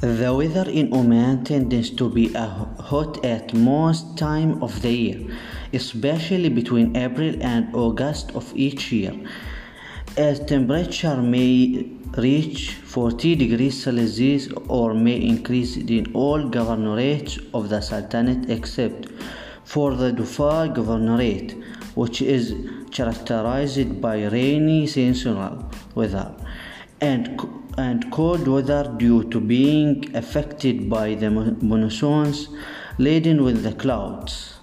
The weather in Oman tends to be hot at most time of the year, especially between April and August of each year, as temperature may reach 40 degrees Celsius or may increase in all governorates of the Sultanate except for the Dhofar Governorate, which is characterized by rainy seasonal weather and, and cold weather due to being affected by the monsoons laden with the clouds.